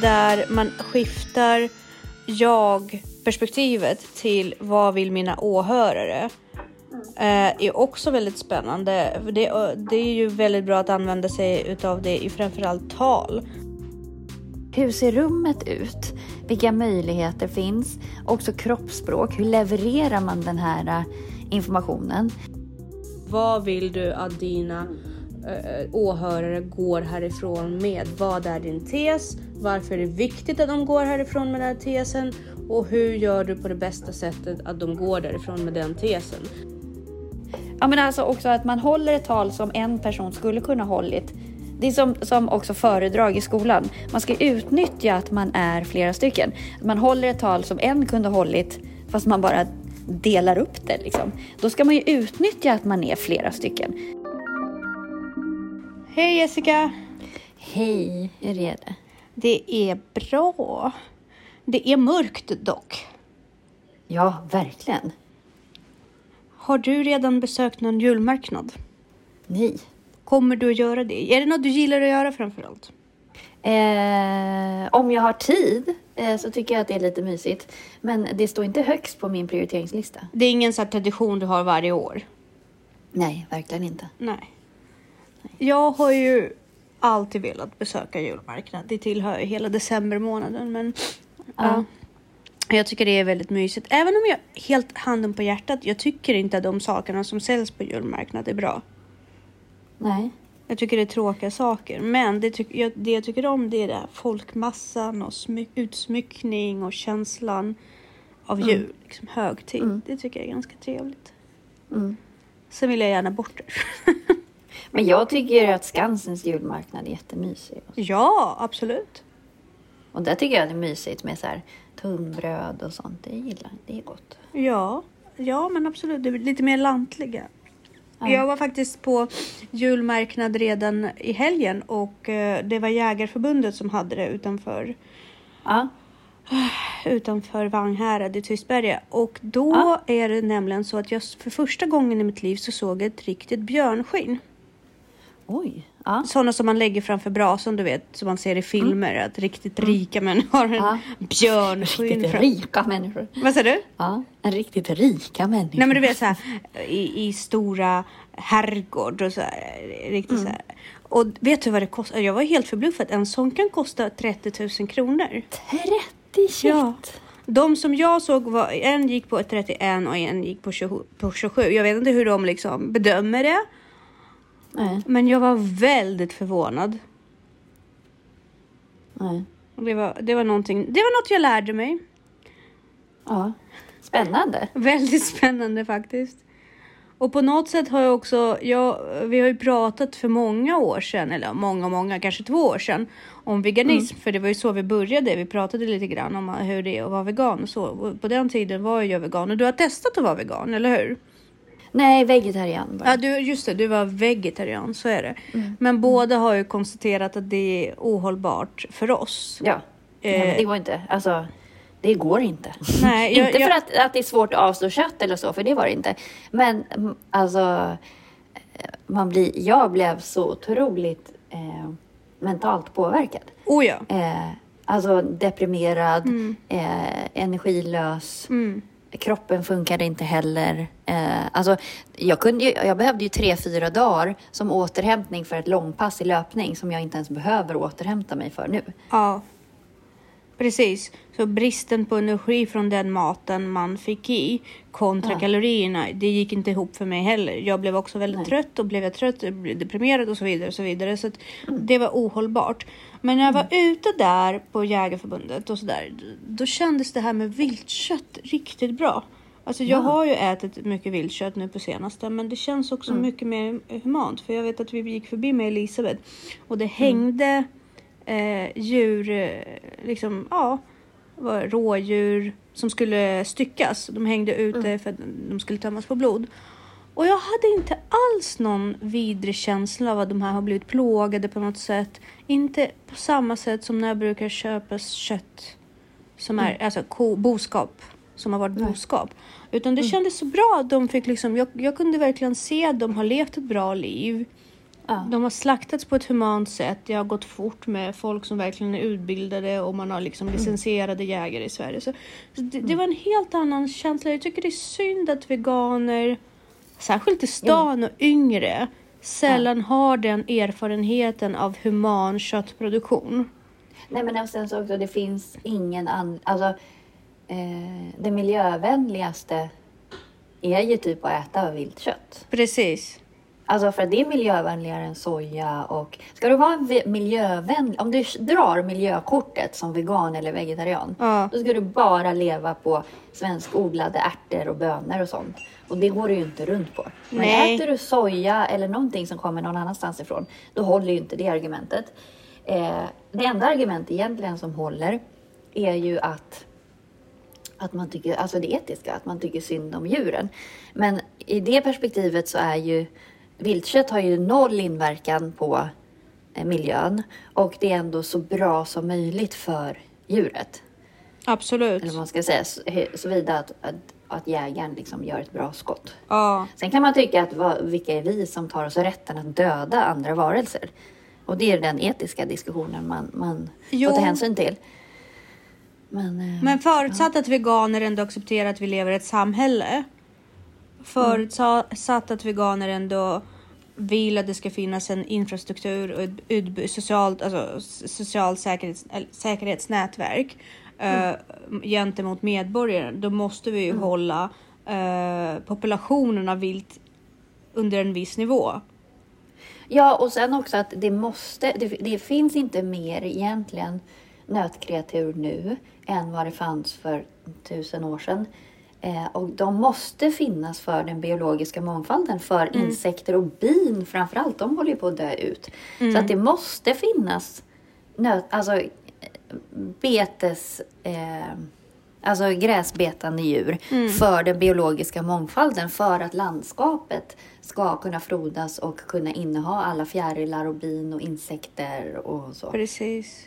där man skiftar jag-perspektivet till vad vill mina åhörare eh, är också väldigt spännande. Det, det är ju väldigt bra att använda sig utav det i framförallt tal. Hur ser rummet ut? Vilka möjligheter finns? Också kroppsspråk. Hur levererar man den här eh, informationen? Vad vill du att dina eh, åhörare går härifrån med? Vad är din tes? Varför är det viktigt att de går härifrån med den här tesen? Och hur gör du på det bästa sättet att de går därifrån med den tesen? Ja, men alltså också att man håller ett tal som en person skulle kunna hållit. Det är som, som också föredrag i skolan. Man ska utnyttja att man är flera stycken. Man håller ett tal som en kunde hållit fast man bara delar upp det. Liksom. Då ska man ju utnyttja att man är flera stycken. Hej Jessica! Hej, är det? Är bra. Det är mörkt dock. Ja, verkligen. Har du redan besökt någon julmarknad? Nej. Kommer du att göra det? Är det något du gillar att göra framförallt? Eh, om jag har tid eh, så tycker jag att det är lite mysigt. Men det står inte högst på min prioriteringslista. Det är ingen här tradition du har varje år? Nej, verkligen inte. Nej. Jag har ju alltid velat besöka julmarknad. Det tillhör ju hela decembermånaden. Men ja. Jag tycker det är väldigt mysigt. Även om jag helt handen på hjärtat, jag tycker inte att de sakerna som säljs på julmarknad är bra. Nej. Jag tycker det är tråkiga saker. Men det, tyck, jag, det jag tycker om det är det folkmassan och smyck, utsmyckning och känslan av Mm. jul. Liksom högtid. Mm. Det tycker jag är ganska trevligt. Mm. Sen vill jag gärna bort det. Men jag tycker att Skansens julmarknad är jättemysig. ja, absolut. Och där tycker jag det är mysigt med så här tunnbröd och sånt. Det gillar Det är gott. Ja, ja men absolut. Det är lite mer lantliga. Ja. Jag var faktiskt på julmarknad redan i helgen och eh, det var Jägarförbundet som hade det utanför, Ja. utanför Vagnhärad i Tystberga. Och då Ja. är det nämligen så att jag för första gången i mitt liv så såg jag ett riktigt björnskinn. Oj. Ja. Sådana som man lägger framför brasan, du vet, som man ser i filmer. Att riktigt rika människor har en Ja. björnskinn. Riktigt fram- rika människor. Vad sa du? Ja, en riktigt rika människa. Nej men du vet så här i, i stora herrgård och så här, riktigt så här. Och vet du vad det kostar? Jag var helt förbluffad. En sån kan kosta 30 000 kronor. 30 shit. Ja. De som jag såg var, en gick på 31 och en gick på 27. På 27. Jag vet inte hur de liksom bedömer det. Nej, Men jag var väldigt förvånad. nej. Och Det var, det var någonting, det var något jag lärde mig. Ja. Spännande. Väldigt spännande faktiskt. Och på något sätt har jag också, jag, vi har ju pratat för många år sedan, eller många, många, kanske två år sedan, om veganism. För det var ju så vi började. Vi pratade lite grann om hur det är att vara vegan och så. Och på den tiden var jag vegan och du har testat att vara vegan, eller hur? Nej, vegetarian bara. Ja, du, just det, du var vegetarian, så är det. Mm. Men båda har ju konstaterat att det är ohållbart för oss. Ja. Nej, men Eh. det går inte. Alltså, det går inte. Nej, jag- inte för jag- att, att det är svårt att avstå kött eller så, för det var det inte. Men mm, alltså, eh, man blir, jag blev så otroligt eh, mentalt påverkad. Oh ja. Eh, alltså deprimerad, eh, energilös. Mm. Kroppen funkade inte heller. Eh, alltså, jag, kunde ju, jag behövde ju tre, fyra dagar som återhämtning för ett långpass i löpning som jag inte ens behöver återhämta mig för nu. Ja. Precis. Så bristen på energi från den maten man fick i kontra Ja. kalorierna, det gick inte ihop för mig heller. Jag blev också väldigt Nej. trött och blev jag trött, jag blev deprimerad och så vidare. Och så vidare. Så Mm. det var ohållbart. Men när jag var ute där på Jägarförbundet och så där, då kändes det här med viltkött riktigt bra. Alltså jag Ja. har ju ätit mycket viltkött nu på senaste men det känns också Mm. mycket mer humant. För jag vet att vi gick förbi med Elisabeth och Mm. det hängde eh, djur, eh, liksom, ja, var rådjur som skulle styckas. De hängde ute Mm. för att de skulle tömmas på blod. Och jag hade inte alls någon vidrig känsla av att de här har blivit plågade på något sätt. Inte på samma sätt som när jag brukar köpa kött som är alltså ko, boskap, som har varit Nej. boskap. Utan det kändes så bra att de fick liksom, jag, jag kunde verkligen se att de har levt ett bra liv. Ja. De har slaktats på ett humant sätt. Det har gått fort med folk som verkligen är utbildade och man har liksom Mm. licensierade jägare i Sverige. Så, det, det var en helt annan känsla. Jag tycker det är synd att veganer, särskilt i stan och yngre, sällan har den erfarenheten av human köttproduktion. Nej men och sen så också, det finns ingen annan... Alltså, eh, det miljövänligaste är ju typ att äta viltkött. Precis. Alltså för att det är miljövänligare än soja och ska du vara miljövänlig, om du drar miljökortet som vegan eller vegetarian, Ja. då ska du bara leva på svenskodlade ärtor och bönor och sånt. Och det går du ju inte runt på. Men Nej. äter du soja eller någonting som kommer någon annanstans ifrån, då håller ju inte det argumentet. Eh, det enda argument egentligen som håller är ju att att man tycker, alltså det etiska, att man tycker synd om djuren. Men i det perspektivet så är ju viltkött har ju noll inverkan på eh, miljön och det är ändå så bra som möjligt för djuret. Absolut. Eller vad man ska säga, så- såvida att, att, att jägaren liksom gör ett bra skott. Ja. Sen kan man tycka att vad, vilka är vi som tar oss rätten att döda andra varelser? Och det är den etiska diskussionen man, man Jo. får ta hänsyn till. Men, eh, Men förutsatt att veganer ändå accepterar att vi lever i ett samhälle. Förutsatt att veganer ändå vill att det ska finnas en infrastruktur och ett utbud, socialt, alltså, s- socialt säkerhets, säkerhetsnätverk eh, gentemot medborgaren. Då måste vi ju hålla eh, populationen av vilt under en viss nivå. Ja, och sen också att det måste, det, det finns inte mer egentligen nötkreatur nu än vad det fanns för tusen år sedan. Eh, och de måste finnas för den biologiska mångfalden, för insekter och bin framför allt. De håller ju på att dö ut. Så att det måste finnas nöt, alltså eh, betes, eh, alltså gräsbetande djur för den biologiska mångfalden för att landskapet ska kunna frodas och kunna inneha alla fjärilar och bin och insekter och så. Precis.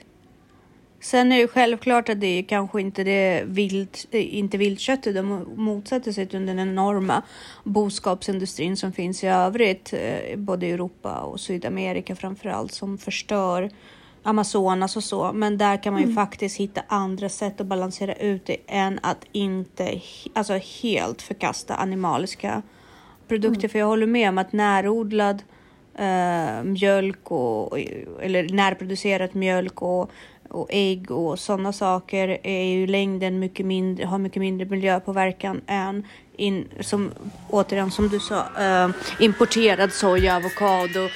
Sen är det självklart att det är kanske inte det vilt, eh, inte viltköttet de motsätter sig utan den enorma boskapsindustrin som finns i övrigt, eh, både i Europa och Sydamerika framför allt, som förstör Amazonas och så. Men där kan man ju faktiskt hitta andra sätt att balansera ut det än att inte alltså helt förkasta animaliska produkter. För jag håller med om att närodlad eh, mjölk och, eller närproducerat mjölk och, och ägg och sådana saker är ju i längden mycket mindre, har mycket mindre miljöpåverkan än in, som, återigen som du sa, eh, importerad soja, avokado.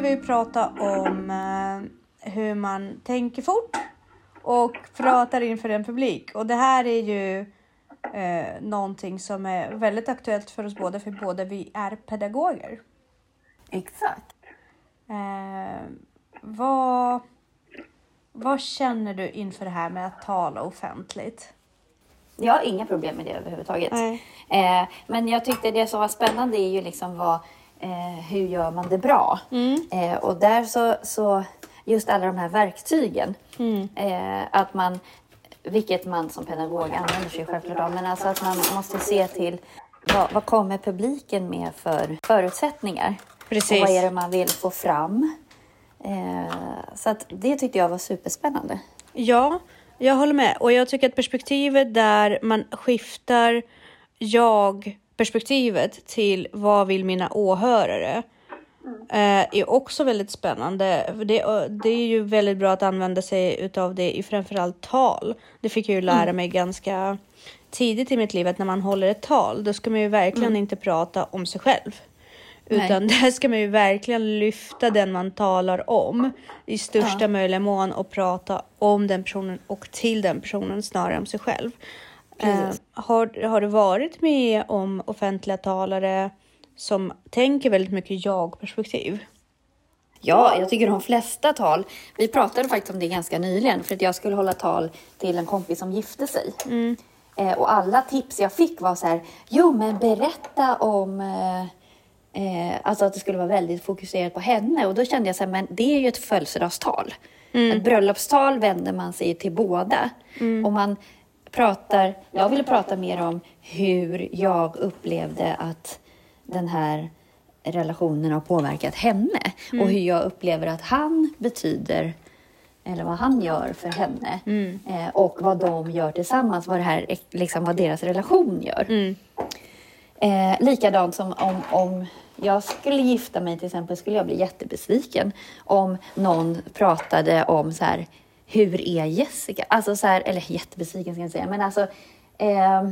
Ville vi prata om eh, hur man tänker fort och pratar inför en publik. Och det här är ju eh, någonting som är väldigt aktuellt för oss båda, för båda vi är pedagoger. Exakt. Eh, vad, vad känner du inför det här med att tala offentligt? Jag har inga problem med det överhuvudtaget. Eh, men jag tyckte det som var spännande är ju liksom vad, eh, hur gör man det bra? Eh, och där så, så just alla de här verktygen. Eh, att man, vilket man som pedagog använder sig självklart av, men alltså att man måste se till vad, vad kommer publiken med för förutsättningar? Precis. Och vad är det man vill få fram? Eh, så att det tyckte jag var superspännande. Ja, jag håller med. Och jag tycker att perspektivet där man skiftar jag-perspektivet till vad vill mina åhörare eh, är också väldigt spännande. Det, det är ju väldigt bra att använda sig utav det i framförallt tal. Det fick jag ju lära mig ganska tidigt i mitt liv att när man håller ett tal, då ska man ju verkligen inte prata om sig själv. Nej. Utan där ska man ju verkligen lyfta den man talar om i största Ja. möjliga mån och prata om den personen och till den personen snarare än om sig själv. Eh, har, har du varit med om offentliga talare som tänker väldigt mycket jag-perspektiv. Ja, jag tycker de flesta tal. Vi pratade faktiskt om det ganska nyligen för att jag skulle hålla tal till en kompis som gifte sig. Mm. Eh, och alla tips jag fick var så här, jo men berätta om eh, eh, alltså att det skulle vara väldigt fokuserat på henne. Och då kände jag så här, men det är ju ett födelsedagstal. Ett bröllopstal vänder man sig till båda. Och man pratar, jag ville prata mer om hur jag upplevde att den här relationen har påverkat henne. Och hur jag upplever att han betyder eller vad han gör för henne. Eh, och vad de gör tillsammans, vad, det här, liksom, vad deras relation gör. Eh, likadant som om, om jag skulle gifta mig till exempel skulle jag bli jättebesviken om någon pratade om så här, hur är Jessica? Alltså så här, eller jättebesviken ska jag säga, men alltså eh,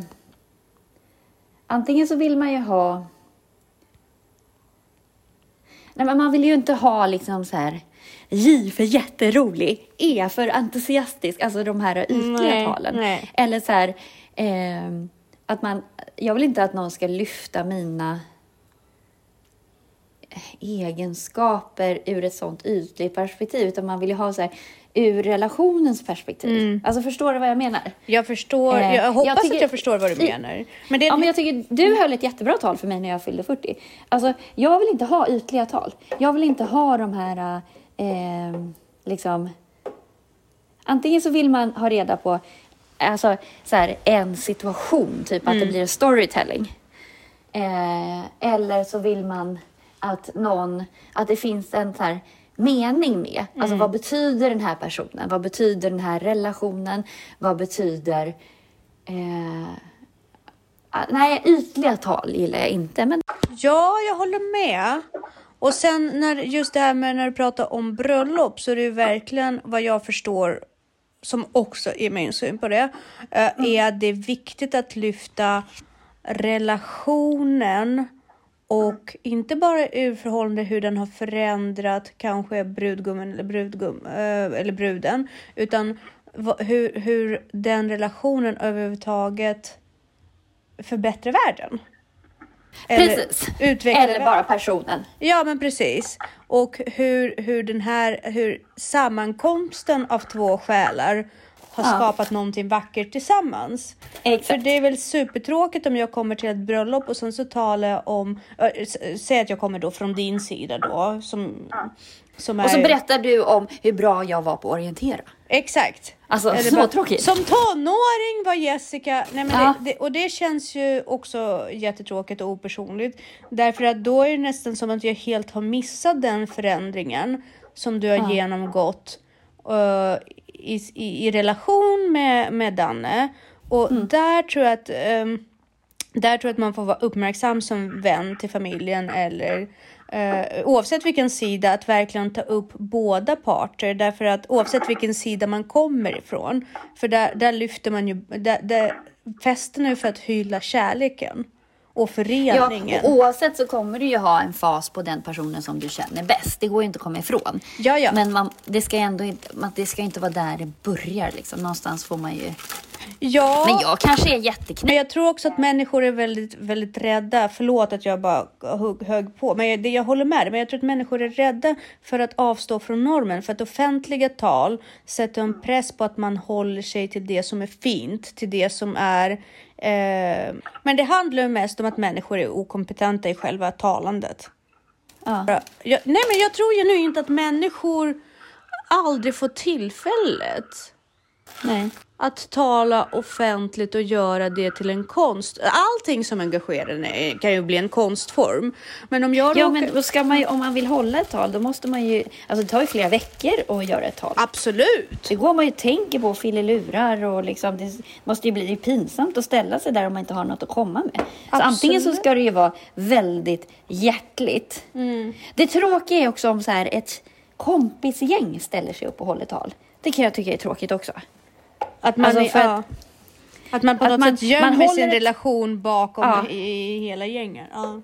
antingen så vill man ju ha Nej, men man vill ju inte ha liksom så här J för jätterolig, E för entusiastisk, alltså de här ytliga Nej, talen. nej. Eller så här, ehm, att man, jag vill inte att någon ska lyfta mina egenskaper ur ett sånt ytligt perspektiv, utan man vill ju ha så här ur relationens perspektiv. Alltså förstår du vad jag menar? Jag förstår, Eh, jag hoppas jag tycker- att jag förstår vad du menar. Men det, Ja, men jag tycker du höll ett jättebra tal för mig när jag fyllde 40. Alltså, jag vill inte ha ytliga tal. Jag vill inte ha de här, eh, liksom... Antingen så vill man ha reda på alltså, så här, en situation, typ att det blir storytelling. Eh, eller så vill man att någon, att det finns en så här mening med. Alltså vad betyder den här personen? Vad betyder den här relationen? Vad betyder eh, Ah, Nej, ytliga tal gillar jag inte. Men Ja, jag håller med. Och sen när just det här med när du pratar om bröllop så är det ju verkligen vad jag förstår som också är min syn på det, eh, är att det är viktigt att lyfta relationen och inte bara ur förhållande hur den har förändrat kanske brudgummen eller, brudgum, eh, eller bruden, utan hur, hur den relationen överhuvudtaget förbättrar världen. precis. utvecklar Eller bara personen. Ja, men precis. Och hur, hur den här, hur sammankomsten av två själar har Ja. skapat någonting vackert tillsammans. För Exakt. det är väl supertråkigt om jag kommer till ett bröllop och sen så talar jag om, äh, säg att jag kommer då från din sida då, som, som är... Och så berättar du om hur bra jag var på att orientera. Exakt. Alltså, så bara, tråkigt. Som tonåring var Jessica, nej men Ja. det, det, och det känns ju också jättetråkigt och opersonligt. Därför att då är det nästan som att jag helt har missat den förändringen som du har Ja. genomgått eh, i, i, i relation med, med Danne. Och Mm. där tror jag att ehm, där tror jag att man får vara uppmärksam som vän till familjen eller eh, oavsett vilken sida att verkligen ta upp båda parter därför att oavsett vilken sida man kommer ifrån för där, där lyfter man ju, där, där, festen är för att hylla kärleken och Ja, föreningen. och oavsett så kommer du ju ha en fas på den personen som du känner bäst. Det går ju inte att komma ifrån. Ja, ja. Men man, det ska ändå inte, man, det ska inte vara där det börjar. Liksom. Någonstans får man ju... ja. Men jag kanske är jätteknäpp. Men jag tror också att människor är väldigt, väldigt rädda. Förlåt att jag bara högg på, men jag, det, jag håller med dig. Men jag tror att människor är rädda för att avstå från normen. För att offentliga tal sätter en press på att man håller sig till det som är fint, till det som är... Eh, men det handlar ju mest om att människor är okompetenta i själva talandet. Ja. Jag, nej, men jag tror ju nu inte att människor aldrig får tillfället Nej. att tala offentligt och göra det till en konst. Allting som engagerar en kan ju bli en konstform. Men om jag Ja, råkar... men då ska man ju, om man vill hålla ett tal, då måste man ju... Alltså det tar ju flera veckor att göra ett tal. Absolut! Det går man ju tänker på fililurar och liksom, det måste ju bli pinsamt att ställa sig där om man inte har något att komma med. Så Absolut. antingen så ska det ju vara väldigt hjärtligt. Det tråkiga är också om så här ett kompisgäng ställer sig upp och håller tal. Det kan jag tycka är tråkigt också. Att man, Alltså, är- att- att man på att något man- sätt gömmer sin ett- relation bakom Ja. i, i hela gänget. Ja.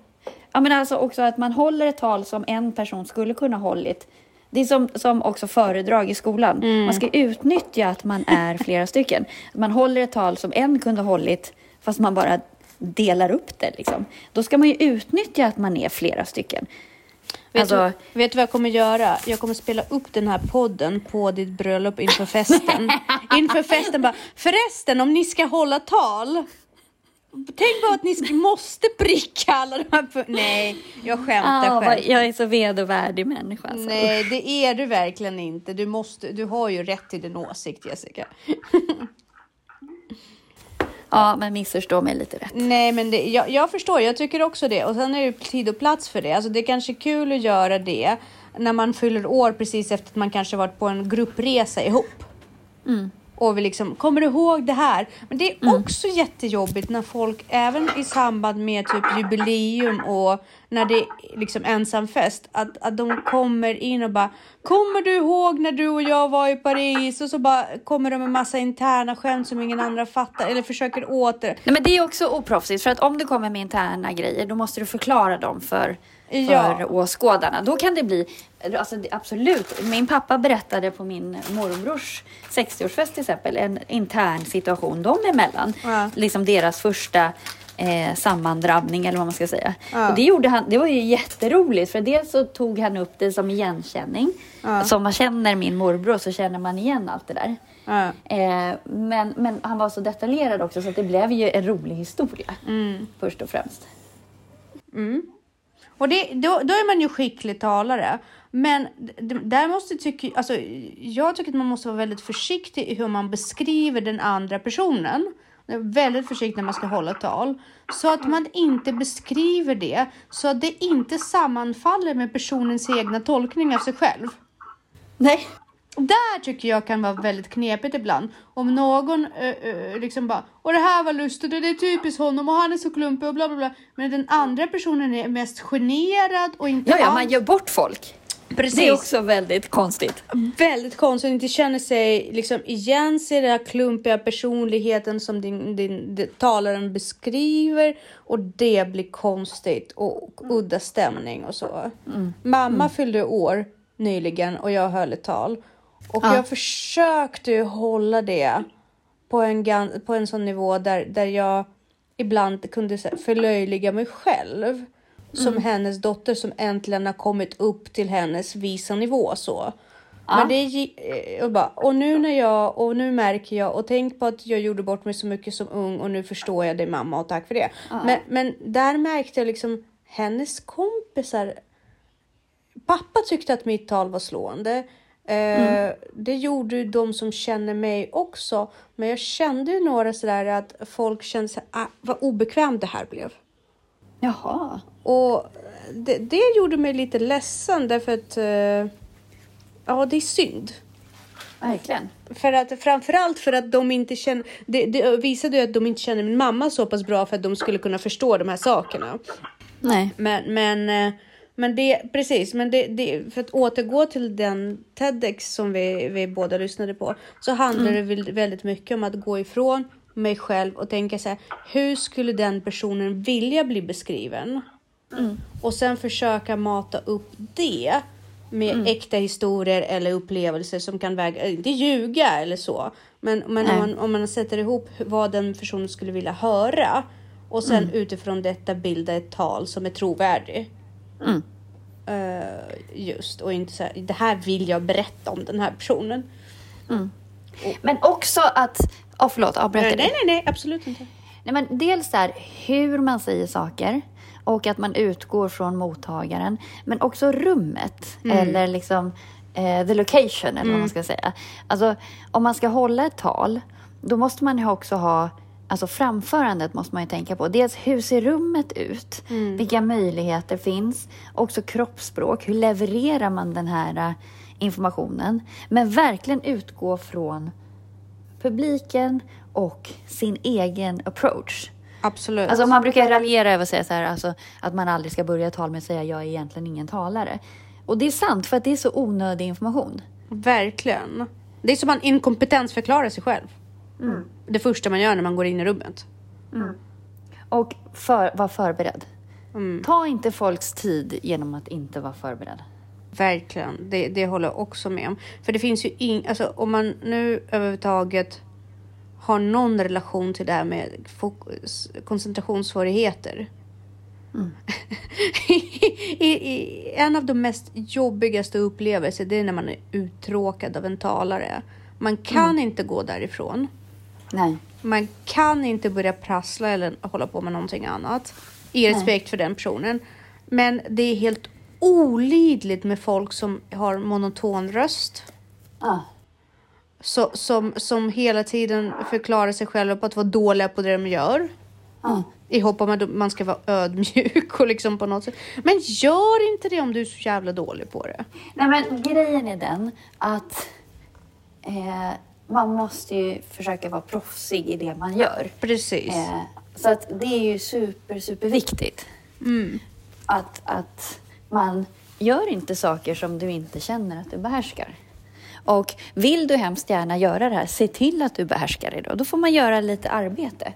Ja, men alltså också att man håller ett tal som en person skulle kunna hållit. Det är som, som också föredrag i skolan. Man ska utnyttja att man är flera stycken. Man håller ett tal som en kunde hållit fast man bara delar upp det. Liksom. Då ska man ju utnyttja att man är flera stycken. Vet, Alltså- du, vet du vad jag kommer göra? Jag kommer spela upp den här podden på ditt bröllop inför festen. inför festen bara, förresten om ni ska hålla tal. Tänk på att ni måste pricka alla de här Nej, jag skämtar Ah, själv. jag är så vedervärdig människa. Alltså. Nej, det är du verkligen inte. Du, måste, du har ju rätt till din åsikt, Jessica. Ja, men missförstå mig lite rätt. Nej, men det, jag, jag förstår. Jag tycker också det. Och sen är det tid och plats för det. Alltså, det är kanske kul att göra det när man fyller år precis efter att man kanske varit på en gruppresa ihop. Och vi liksom, kommer du ihåg det här? Men det är också jättejobbigt när folk, även i samband med typ jubileum och när det är liksom ensamfest, att, att de kommer in och bara, kommer du ihåg när du och jag var i Paris? Och så bara kommer de med massa interna skämt som ingen andra fattar eller försöker åter. Nej, men det är också oproffsigt, för att om du kommer med interna grejer, då måste du förklara dem för, för Ja. åskådarna. Då kan det bli, alltså absolut. Min pappa berättade på min morbrors 60-årsfest till exempel, en intern situation dem emellan. Ja. Liksom deras första eh, sammandrabbning eller vad man ska säga. Ja. Och det gjorde han, det var ju jätteroligt för dels så tog han upp det som igenkänning. Ja. Som man känner min morbror så känner man igen allt det där. Ja. Eh, men, men han var så detaljerad också så att det blev ju en rolig historia. Mm. Först och främst. Och det, då, då är man ju skicklig talare. Men där måste tycka, alltså, jag tycker att man måste vara väldigt försiktig i hur man beskriver den andra personen. Väldigt försiktig när man ska hålla tal. Så att man inte beskriver det så att det inte sammanfaller med personens egna tolkning av sig själv. Nej. Där tycker jag kan vara väldigt knepigt ibland. Om någon ö, ö, liksom bara, och det här var lustigt och det är typiskt honom och han är så klumpig och bla bla bla. Men den andra personen är mest generad och inte Ja, ja, alls- man gör bort folk. Precis. Det är också väldigt konstigt. Väldigt konstigt att inte känner sig liksom igen sig i den här klumpiga personligheten som din, din, din talaren beskriver och det blir konstigt och, udda stämning och så. Mamma fyllde år nyligen och jag höll ett tal och Ja. jag försökte ju hålla det på en, på en sån nivå där, där jag ibland kunde förlöjliga mig själv som hennes dotter som äntligen har kommit upp till hennes visa nivå så. Ja. Men det eh, och, bara, och nu när jag och nu märker jag och tänk på att jag gjorde bort mig så mycket som ung och nu förstår jag det mamma och tack för det. Men, men där märkte jag liksom hennes kompisar. Pappa tyckte att mitt tal var slående. Eh, Det gjorde ju de som känner mig också. Men jag kände ju några sådär att folk kände här, ah, vad obekvämt det här blev. Jaha. Och det, det gjorde mig lite ledsen därför att eh, ja, det är synd. Verkligen. För att, framförallt för att de inte känner, det, det visade ju att de inte känner min mamma så pass bra för att de skulle kunna förstå de här sakerna. Nej. Men, men, eh, men det, precis, men det, det, för att återgå till den TEDx som vi, vi båda lyssnade på, så handlar det väl väldigt mycket om att gå ifrån mig själv och tänka så här, hur skulle den personen vilja bli beskriven? Och sen försöka mata upp det med äkta historier eller upplevelser som kan väga, inte ljuga eller så, men, men om, man, om man sätter ihop vad den personen skulle vilja höra och sen utifrån detta bilda ett tal som är trovärdigt. Mm. Eh, just och inte så här, det här vill jag berätta om den här personen. Men också att... Åh, förlåt, avbröt Nej, jag nej, dig? nej, nej, absolut inte. Nej, men dels där hur man säger saker och att man utgår från mottagaren. Men också rummet eller liksom eh, the location eller vad man ska säga. Alltså om man ska hålla ett tal, då måste man ju också ha Alltså framförandet måste man ju tänka på. Dels hur ser rummet ut? Vilka möjligheter finns? Också kroppsspråk. Hur levererar man den här eh, informationen? Men verkligen utgå från publiken och sin egen approach. Absolut. Alltså man brukar raljera över att säga så här, alltså, att man aldrig ska börja ett tal med att säga jag är egentligen ingen talare. Och det är sant för att det är så onödig information. Verkligen. Det är som man inkompetensförklarar sig själv. Det första man gör när man går in i rummet. Och för, var förberedd. Ta inte folks tid genom att inte vara förberedd. Verkligen, det, det håller jag också med om. För det finns ju ing, alltså om man nu överhuvudtaget har någon relation till det här med fokus, koncentrationssvårigheter. I, i, en av de mest jobbigaste upplevelser det är när man är uttråkad av en talare. Man kan inte gå därifrån. Nej. Man kan inte börja prassla eller hålla på med någonting annat i respekt för den personen. Men det är helt olidligt med folk som har monoton röst. Ah. Så, som, som hela tiden förklarar sig själva på att vara dåliga på det de gör. Ah. I hopp om att man ska vara ödmjuk och liksom på något sätt. Men gör inte det om du är så jävla dålig på det. Nej, men grejen är den att eh, man måste ju försöka vara proffsig i det man gör. Precis. Eh, så att det är ju super, super viktigt. Att, att man gör inte saker som du inte känner att du behärskar. Och vill du hemskt gärna göra det här, se till att du behärskar det då. Då får man göra lite arbete.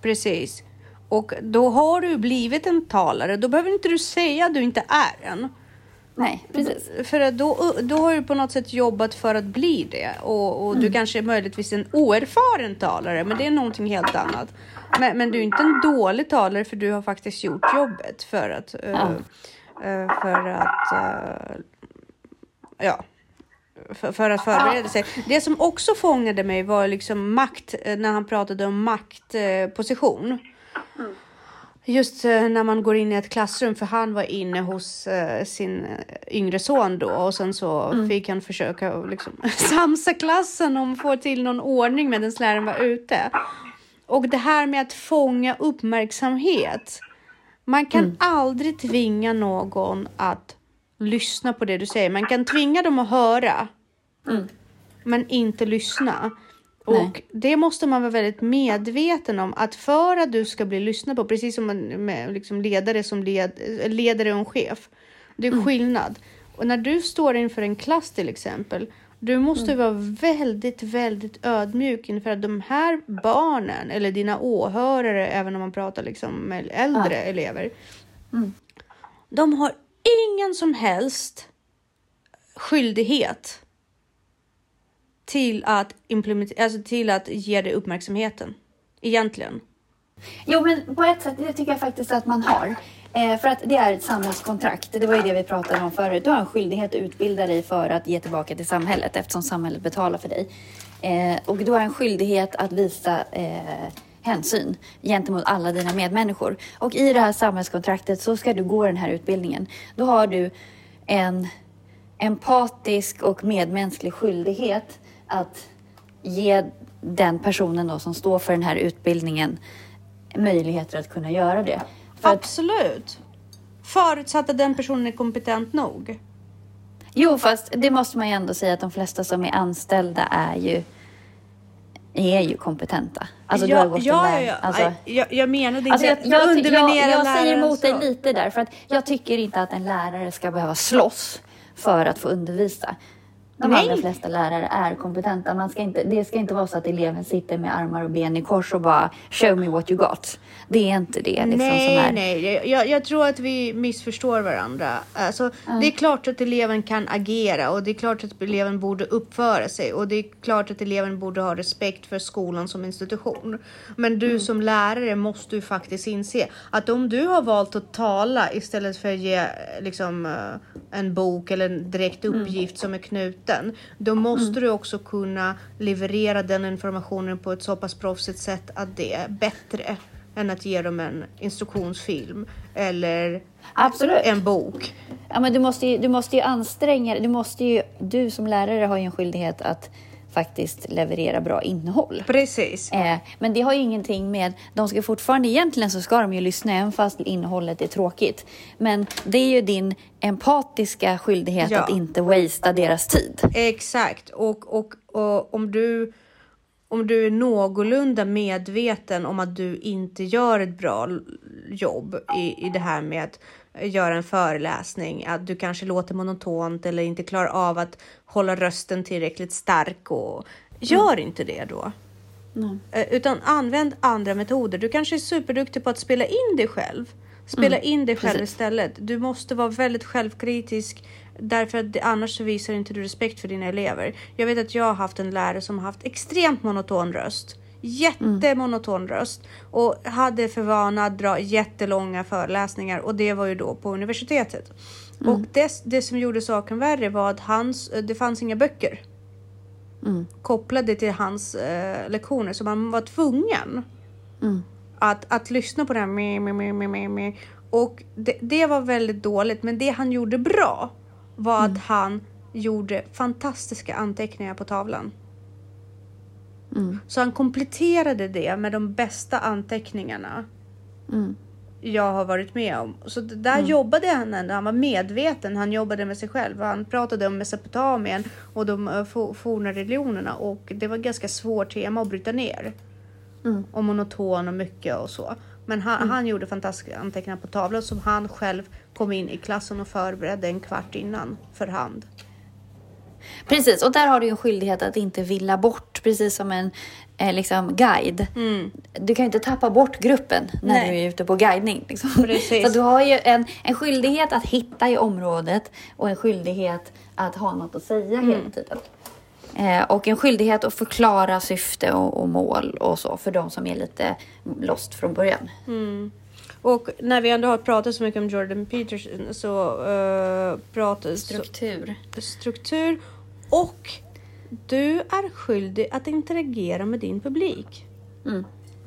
Precis. Och då har du blivit en talare. Då behöver inte du säga att du inte är en. Nej, precis. För då, då har du på något sätt jobbat för att bli det. Och, och du kanske är möjligtvis en oerfaren talare, men det är någonting helt annat. Men, men du är inte en dålig talare för du har faktiskt gjort jobbet för att... eh, eh, för att... eh, ja. För, för att förbereda sig. Det som också fångade mig var liksom makt, när han pratade om maktposition. Just eh, när man går in i ett klassrum, för han var inne hos eh, sin eh, yngre son då och sen så fick han försöka liksom, samsa klassen om att få till någon ordning medan läraren var ute. Och det här med att fånga uppmärksamhet. Man kan aldrig tvinga någon att lyssna på det du säger. Man kan tvinga dem att höra, men inte lyssna. Och Nej. det måste man vara väldigt medveten om att för att du ska bli lyssnad på, precis som med liksom ledare som led, ledare och en chef. Det är skillnad. Och när du står inför en klass till exempel, du måste vara väldigt, väldigt ödmjuk inför att de här barnen eller dina åhörare, även om man pratar liksom med äldre elever, de har ingen som helst skyldighet till att implementera, alltså till att ge dig uppmärksamheten. Egentligen. Jo, men på ett sätt, det tycker jag faktiskt att man har. Eh, för att det är ett samhällskontrakt. Det var ju det vi pratade om förut. Du har en skyldighet att utbilda dig för att ge tillbaka till samhället eftersom samhället betalar för dig. Eh, och du har en skyldighet att visa eh, hänsyn gentemot alla dina medmänniskor. Och i det här samhällskontraktet så ska du gå den här utbildningen. Då har du en empatisk och medmänsklig skyldighet att ge den personen då som står för den här utbildningen möjligheter att kunna göra det. För att, Absolut. Förutsatt att den personen är kompetent nog. jo, fast det måste man ju ändå säga att de flesta som är anställda är ju är ju kompetenta. Alltså du har gått ja, en ja, väg. ja. Alltså, Jag, jag menade Alltså inte jag, att jag, underminera jag, jag säger emot dig lite där, för att jag tycker inte att en lärare ska behöva slåss för att få undervisa. De Nej. allra flesta lärare är kompetenta. Man ska inte, det ska inte vara så att eleven sitter med armar och ben i kors och bara show me what you got. Det är inte det liksom nej, som är... nej, jag, jag tror att vi missförstår varandra. Alltså, Det är klart att eleven kan agera och det är klart att eleven borde uppföra sig och det är klart att eleven borde ha respekt för skolan som institution. Men du som lärare måste ju faktiskt inse att om du har valt att tala istället för att ge liksom, eh, en bok eller en direkt uppgift som är knuten, då måste du också kunna leverera den informationen på ett så pass proffsigt sätt att det är bättre än att ge dem en instruktionsfilm eller Absolut. en bok. Ja, men du, måste ju, du måste ju anstränga dig. du. måste ju, Du som lärare har ju en skyldighet att faktiskt leverera bra innehåll. Precis. Eh, men det har ju ingenting med... De ska fortfarande... Egentligen så ska de ju lyssna även fast innehållet är tråkigt. Men det är ju din empatiska skyldighet Ja. att inte wastea deras tid. Exakt. Och, och, och om du om du är någorlunda medveten om att du inte gör ett bra jobb i, i det här med att göra en föreläsning, att du kanske låter monotont eller inte klarar av att hålla rösten tillräckligt stark och gör inte det då. Eh, Utan använd andra metoder. Du kanske är superduktig på att spela in dig själv. Spela in dig själv precis. istället. Du måste vara väldigt självkritisk därför att annars visar inte du respekt för dina elever. Jag vet att jag har haft en lärare som har haft extremt monoton röst Jättemonoton röst och hade för vana att dra jättelånga föreläsningar och det var ju då på universitetet. Och det, det som gjorde saken värre var att hans, det fanns inga böcker kopplade till hans eh, lektioner så man var tvungen att, att lyssna på det här med, med, med, med. Och det, det var väldigt dåligt men det han gjorde bra var att han gjorde fantastiska anteckningar på tavlan. Så han kompletterade det med de bästa anteckningarna jag har varit med om. Så där jobbade han ändå. Han var medveten. Han jobbade med sig själv. Han pratade om Mesopotamien och de eh, fo- forna religionerna och det var ganska svårt tema att bryta ner. Och monoton och mycket och så. Men han, han gjorde fantastiska anteckningar på tavlan som han själv kom in i klassen och förberedde en kvart innan för hand. Precis, och där har du ju en skyldighet att inte villa bort, precis som en eh, liksom, guide. Du kan ju inte tappa bort gruppen när Nej. du är ute på guidning. Liksom. Så du har ju en, en skyldighet att hitta i området och en skyldighet att ha något att säga hela tiden. Eh, och en skyldighet att förklara syfte och, och mål och så för de som är lite lost från början. Och när vi ändå har pratat så mycket om Jordan Peterson så uh, pratas Struktur. struktur och du är skyldig att interagera med din publik.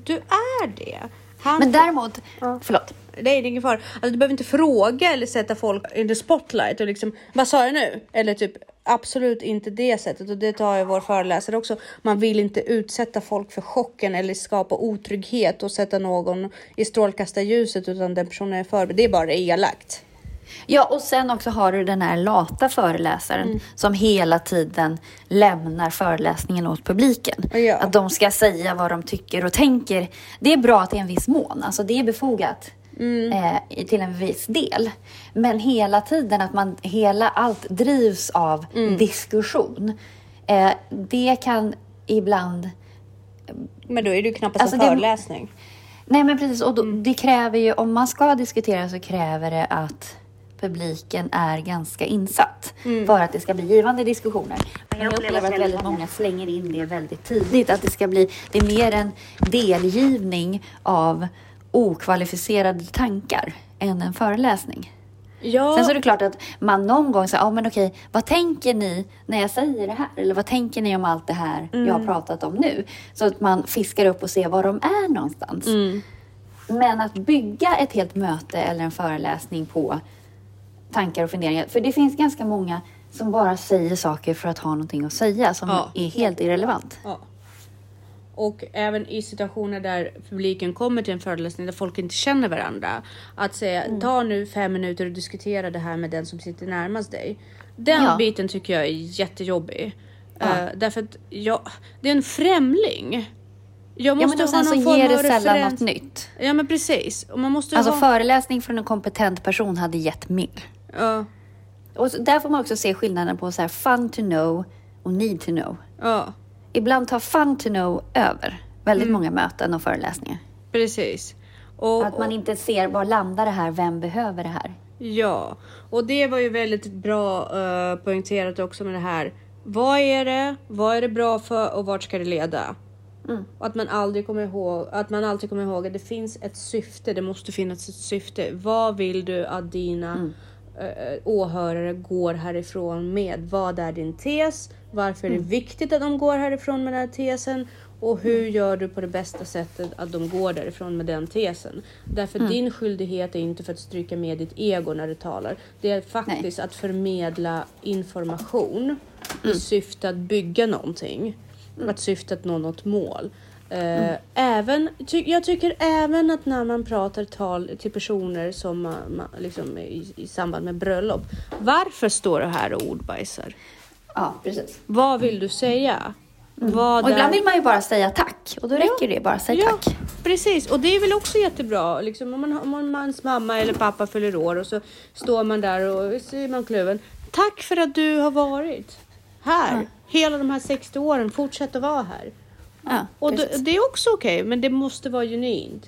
Du är det. Han, Men däremot, förlåt. det är ingen fara. Alltså, du behöver inte fråga eller sätta folk in the spotlight och liksom vad sa jag nu? Eller typ absolut inte det sättet och det tar ju vår föreläsare också. Man vill inte utsätta folk för chocken eller skapa otrygghet och sätta någon i strålkastarljuset utan den personen är förberedd. Det är bara elakt. Ja, och sen också har du den här lata föreläsaren Mm. som hela tiden lämnar föreläsningen åt publiken. Ja. Att de ska säga vad de tycker och tänker. Det är bra till en viss mån, alltså det är befogat Mm. eh, till en viss del. Men hela tiden att man, hela allt drivs av Mm. diskussion. Eh, det kan ibland Men då är det ju knappast Alltså, en det- föreläsning. Nej men precis, och då, Mm. det kräver ju, om man ska diskutera så kräver det att publiken är ganska insatt Mm. för att det ska bli givande diskussioner. Men jag upplever att väldigt många slänger in det väldigt tidigt, att det ska bli, det är mer en delgivning av okvalificerade tankar än en föreläsning. Ja, Sen så är det klart att man någon gång säger, ja men okej, vad tänker ni när jag säger det här? Eller vad tänker ni om allt det här jag har pratat om nu? Så att man fiskar upp och ser var de är någonstans. Men att bygga ett helt möte eller en föreläsning på tankar och funderingar. För det finns ganska många som bara säger saker för att ha någonting att säga som Ja. är helt irrelevant. Ja. Och även i situationer där publiken kommer till en föreläsning där folk inte känner varandra. Att säga Mm. ta nu fem minuter och diskutera det här med den som sitter närmast dig. Den Ja. biten tycker jag är jättejobbig. Ja. Eh, därför att jag, det är en främling. Jag Ja, måste men och ha sen någon så form ger det sällan referens. något nytt. Ja men precis. Och man måste Alltså ha... föreläsning från en kompetent person hade gett mer. Ja, Och så, där får man också se skillnaden på så här fun to know och need to know. ja, Ibland tar fun to know över väldigt många möten och föreläsningar. precis. Och, Att man inte ser var landar det här, vem behöver det här? Ja, och det var ju väldigt bra uh, poängterat också med det här. Vad är det? Vad är det bra för och vart ska det leda? Och att man aldrig kommer ihåg att man alltid kommer ihåg att det finns ett syfte. Det måste finnas ett syfte. Vad vill du att dina eh, åhörare går härifrån med? Vad är din tes? Varför är det viktigt att de går härifrån med den här tesen? Och hur gör du på det bästa sättet att de går därifrån med den tesen? Därför din skyldighet är inte för att stryka med ditt ego när du talar. Det är faktiskt att förmedla information i syfte att bygga någonting. Att syfta att nå något mål. Eh, även, ty, jag tycker även att när man pratar tal till personer som man, man, liksom, i, i samband med bröllop. Varför står du här och ordbajsar? Ja, precis. Vad vill du säga? Vad Och ibland vill man ju bara säga tack och då räcker det bara säga ja, tack. Precis, och det är väl också jättebra. Liksom, om, man, om mans mamma eller pappa fyller år och så står man där och är man kluven. Tack för att du har varit här hela de här 60 åren. Fortsätt att vara här. Ja, Och det, det är också okej, men det måste vara genuint.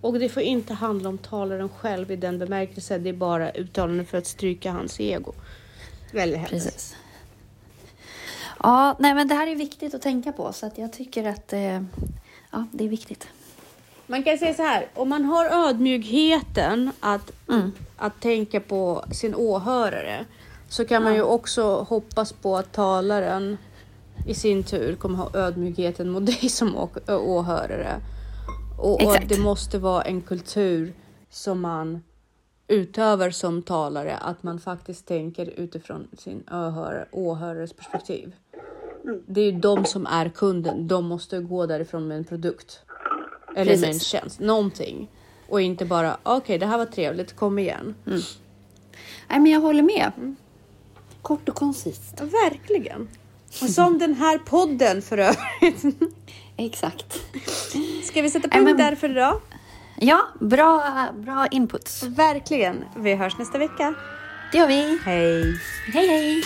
Och det får inte handla om talaren själv i den bemärkelsen. Det är bara uttalanden för att stryka hans ego. Väldigt hemskt. Precis. Ja, nej men det här är viktigt att tänka på så att jag tycker att eh, ja, det är viktigt. Man kan säga så här, om man har ödmjukheten att, Mm. att tänka på sin åhörare så kan man ju också hoppas på att talaren i sin tur kommer ha ödmjukheten mot dig som åhörare. Och, och det måste vara en kultur som man utövar som talare, att man faktiskt tänker utifrån sin åhörare, åhörares perspektiv. Det är ju de som är kunden, de måste gå därifrån med en produkt. Eller med en Precis. tjänst, någonting. Och inte bara, okej det här var trevligt, kom igen. Nej, men jag håller med. Kort och koncist. Verkligen. Och som den här podden för övrigt. Exakt. Ska vi sätta punkt men- där för idag? Ja, bra, bra inputs. Verkligen. Vi hörs nästa vecka. Det gör vi. Hej! Hej, hej!